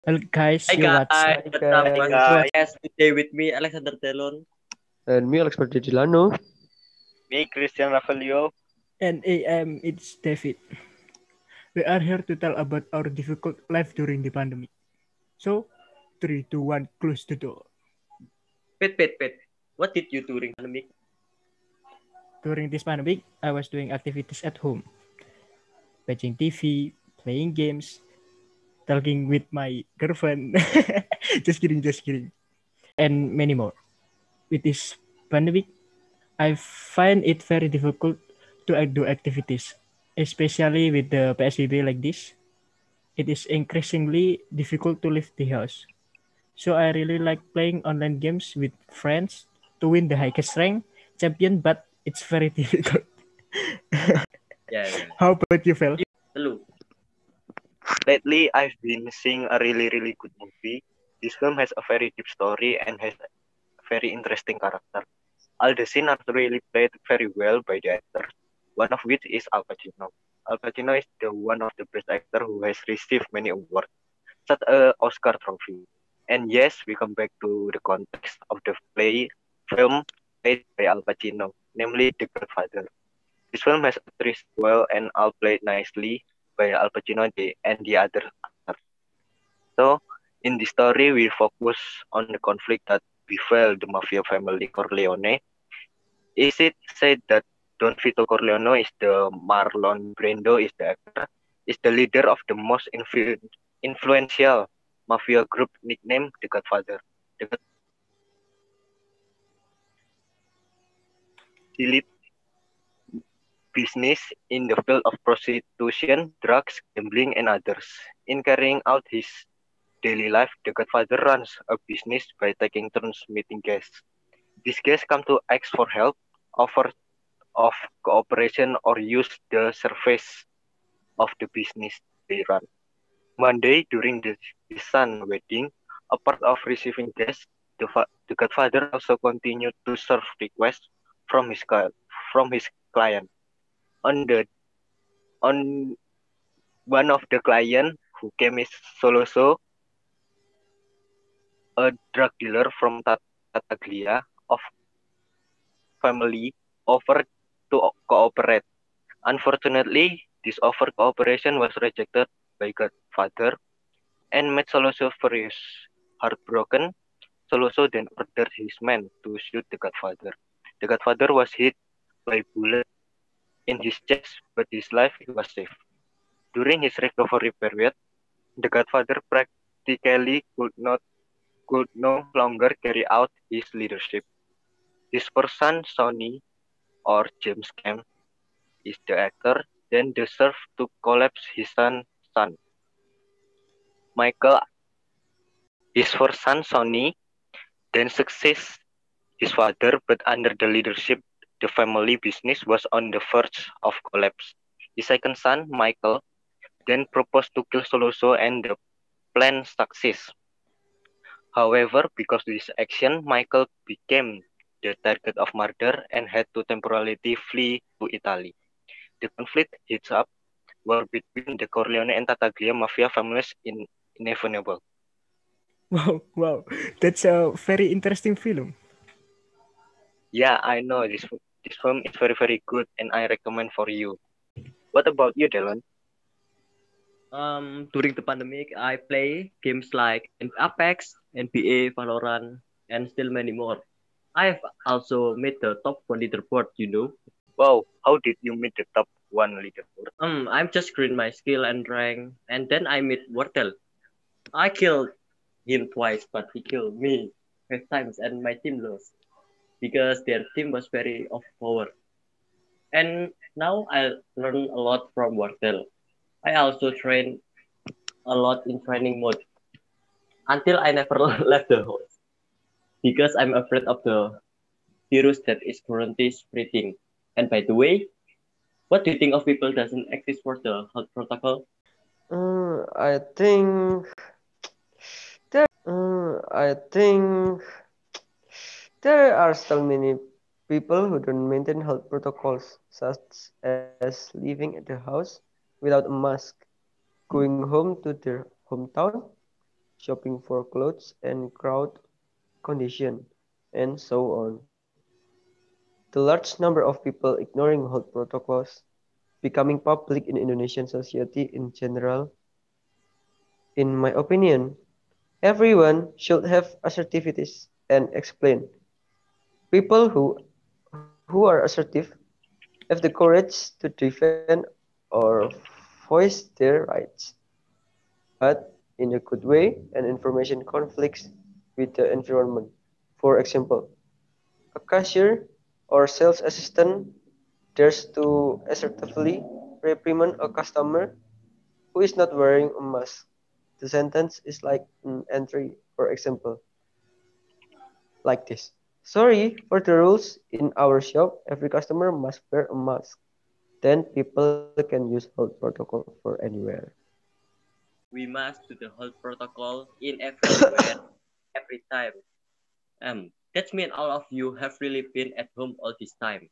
Hello guys, Hi you guys, what's up? today with me Alexander Telon. And me, Alex Delano. Me, Christian Rafaelio. and AM it's David. We are here to tell about our difficult life during the pandemic. So, three, two, one, close the door. Pet, pet, pet. What did you do during pandemic? During this pandemic, I was doing activities at home, watching TV, playing games, talking with my girlfriend. just kidding, just kidding, and many more. With this pandemic, I find it very difficult to do activities, especially with the PSBB like this. It is increasingly difficult to leave the house. So I really like playing online games with friends to win the highest rank champion, but it's very difficult. Yeah, yeah. How about you, Phil? Lately, I've been seeing a really, really good movie. This film has a very deep story and has a very interesting character. All the scenes are really played very well by the actors, one of which is Al Pacino. Al Pacino is the one of the best actor who has received many awards, such as Oscar trophy. And yes, we come back to the context of the play film played by Al Pacino, namely The Godfather. This film has actress well and all played nicely by Al Pacino and the other actors. So, in the story, we focus on the conflict that befell the mafia family Corleone. Is it said that Don Vito Corleone is the Marlon Brando is the actor, is the leader of the most influ- influential mafia group nicknamed The Godfather. The God- elite business in the field of prostitution, drugs, gambling, and others. In carrying out his daily life, the Godfather runs a business by taking turns meeting guests. These guests come to ask for help, offer of cooperation, or use the service of the business they run. One day, during the, the son wedding, apart of receiving guests, the, the Godfather also continued to serve requests from his from his client on the on one of the client who came is Soloso, a drug dealer from Tat- Tataglia of family, offered to cooperate. Unfortunately, this offer cooperation was rejected by Godfather and made Soloso furious. Heartbroken, Soloso then ordered his men to shoot the Godfather. The Godfather was hit by bullet in his chest, but his life was saved. During his recovery period, the Godfather practically could not could no longer carry out his leadership. His first son, Sonny, or James Cam, is the actor, then deserved to collapse his son, son. Michael, his first son, Sonny, then success his father, but under the leadership the family business was on the verge of collapse. His second son, Michael, then proposed to kill Soloso and the plan success. However, because of this action, Michael became the target of murder and had to temporarily flee to Italy. The conflict heats up war between the Corleone and Tattaglia mafia families in inevitable. Wow, wow, that's a very interesting film. Yeah, I know this this film is very very good and I recommend for you. What about you, Dylan? Um, during the pandemic, I play games like Apex, NBA, Valorant, and still many more. I've also made the top one leaderboard, you know. Wow, how did you meet the top one leaderboard? Um, I'm just green my skill and rank, and then I meet Wardell. I killed him twice, but he killed me five times, and my team lost because their team was very overpowered. And now I learn a lot from Wardell. I also train a lot in training mode until I never left the house because I'm afraid of the virus that is currently spreading. And by the way, what do you think of people doesn't exist for the health protocol? Uh, I think. Uh, I think there are still many people who don't maintain health protocols, such as living at the house without a mask, going home to their hometown, shopping for clothes and crowd condition, and so on. The large number of people ignoring health protocols becoming public in Indonesian society in general. In my opinion, everyone should have assertivities and explain. People who who are assertive have the courage to defend or voice their rights, but in a good way and information conflicts with the environment. For example, a cashier or sales assistant dares to assertively reprimand a customer who is not wearing a mask. The sentence is like an entry, for example, like this. Sorry for the rules in our shop. Every customer must wear a mask. Then people can use health protocol for anywhere. We must do the whole protocol in everywhere, every time. Um, that means all of you have really been at home all this time.